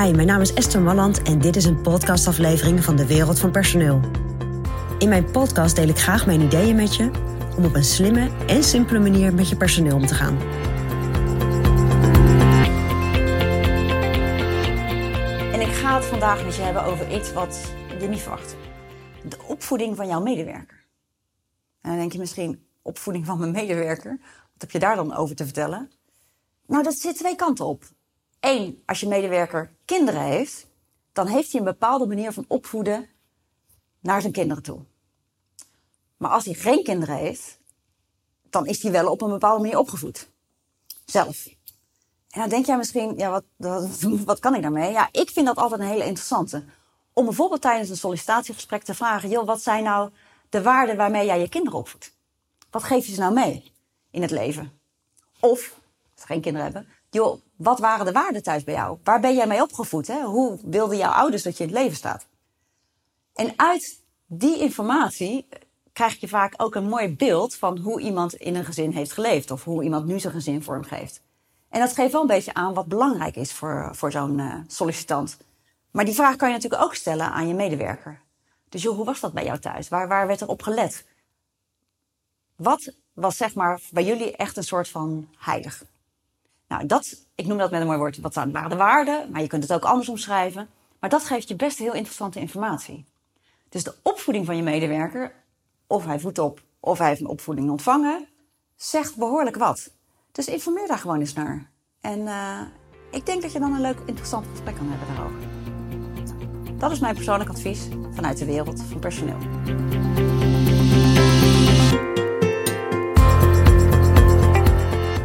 Mijn naam is Esther Malland en dit is een podcastaflevering van de Wereld van Personeel. In mijn podcast deel ik graag mijn ideeën met je om op een slimme en simpele manier met je personeel om te gaan. En ik ga het vandaag met je hebben over iets wat je niet verwacht. De opvoeding van jouw medewerker. En dan denk je misschien, opvoeding van mijn medewerker? Wat heb je daar dan over te vertellen? Nou, dat zit twee kanten op. Eén, als je medewerker kinderen heeft, dan heeft hij een bepaalde manier van opvoeden naar zijn kinderen toe. Maar als hij geen kinderen heeft, dan is hij wel op een bepaalde manier opgevoed. Zelf. En dan denk jij misschien, ja, wat, wat, kan ik daarmee? Ja, ik vind dat altijd een hele interessante. Om bijvoorbeeld tijdens een sollicitatiegesprek te vragen, joh, wat zijn nou de waarden waarmee jij je kinderen opvoedt? Wat geef je ze nou mee in het leven? Of, als ze geen kinderen hebben, joh, wat waren de waarden thuis bij jou? Waar ben jij mee opgevoed? Hè? Hoe wilden jouw ouders dat je in het leven staat? En uit die informatie krijg je vaak ook een mooi beeld van hoe iemand in een gezin heeft geleefd. Of hoe iemand nu zijn gezin vormgeeft. En dat geeft wel een beetje aan wat belangrijk is voor, voor zo'n uh, sollicitant. Maar die vraag kan je natuurlijk ook stellen aan je medewerker. Dus joh, hoe was dat bij jou thuis? Waar, waar werd er op gelet? Wat was zeg maar bij jullie echt een soort van heilig? Nou, dat, ik noem dat met een mooi woord, wat waren de waarden, maar je kunt het ook anders omschrijven. Maar dat geeft je best heel interessante informatie. Dus de opvoeding van je medewerker, of hij voedt op, of hij heeft een opvoeding ontvangen, zegt behoorlijk wat. Dus informeer daar gewoon eens naar. En uh, ik denk dat je dan een leuk, interessant gesprek kan hebben daarover. Dat is mijn persoonlijk advies vanuit de wereld van personeel.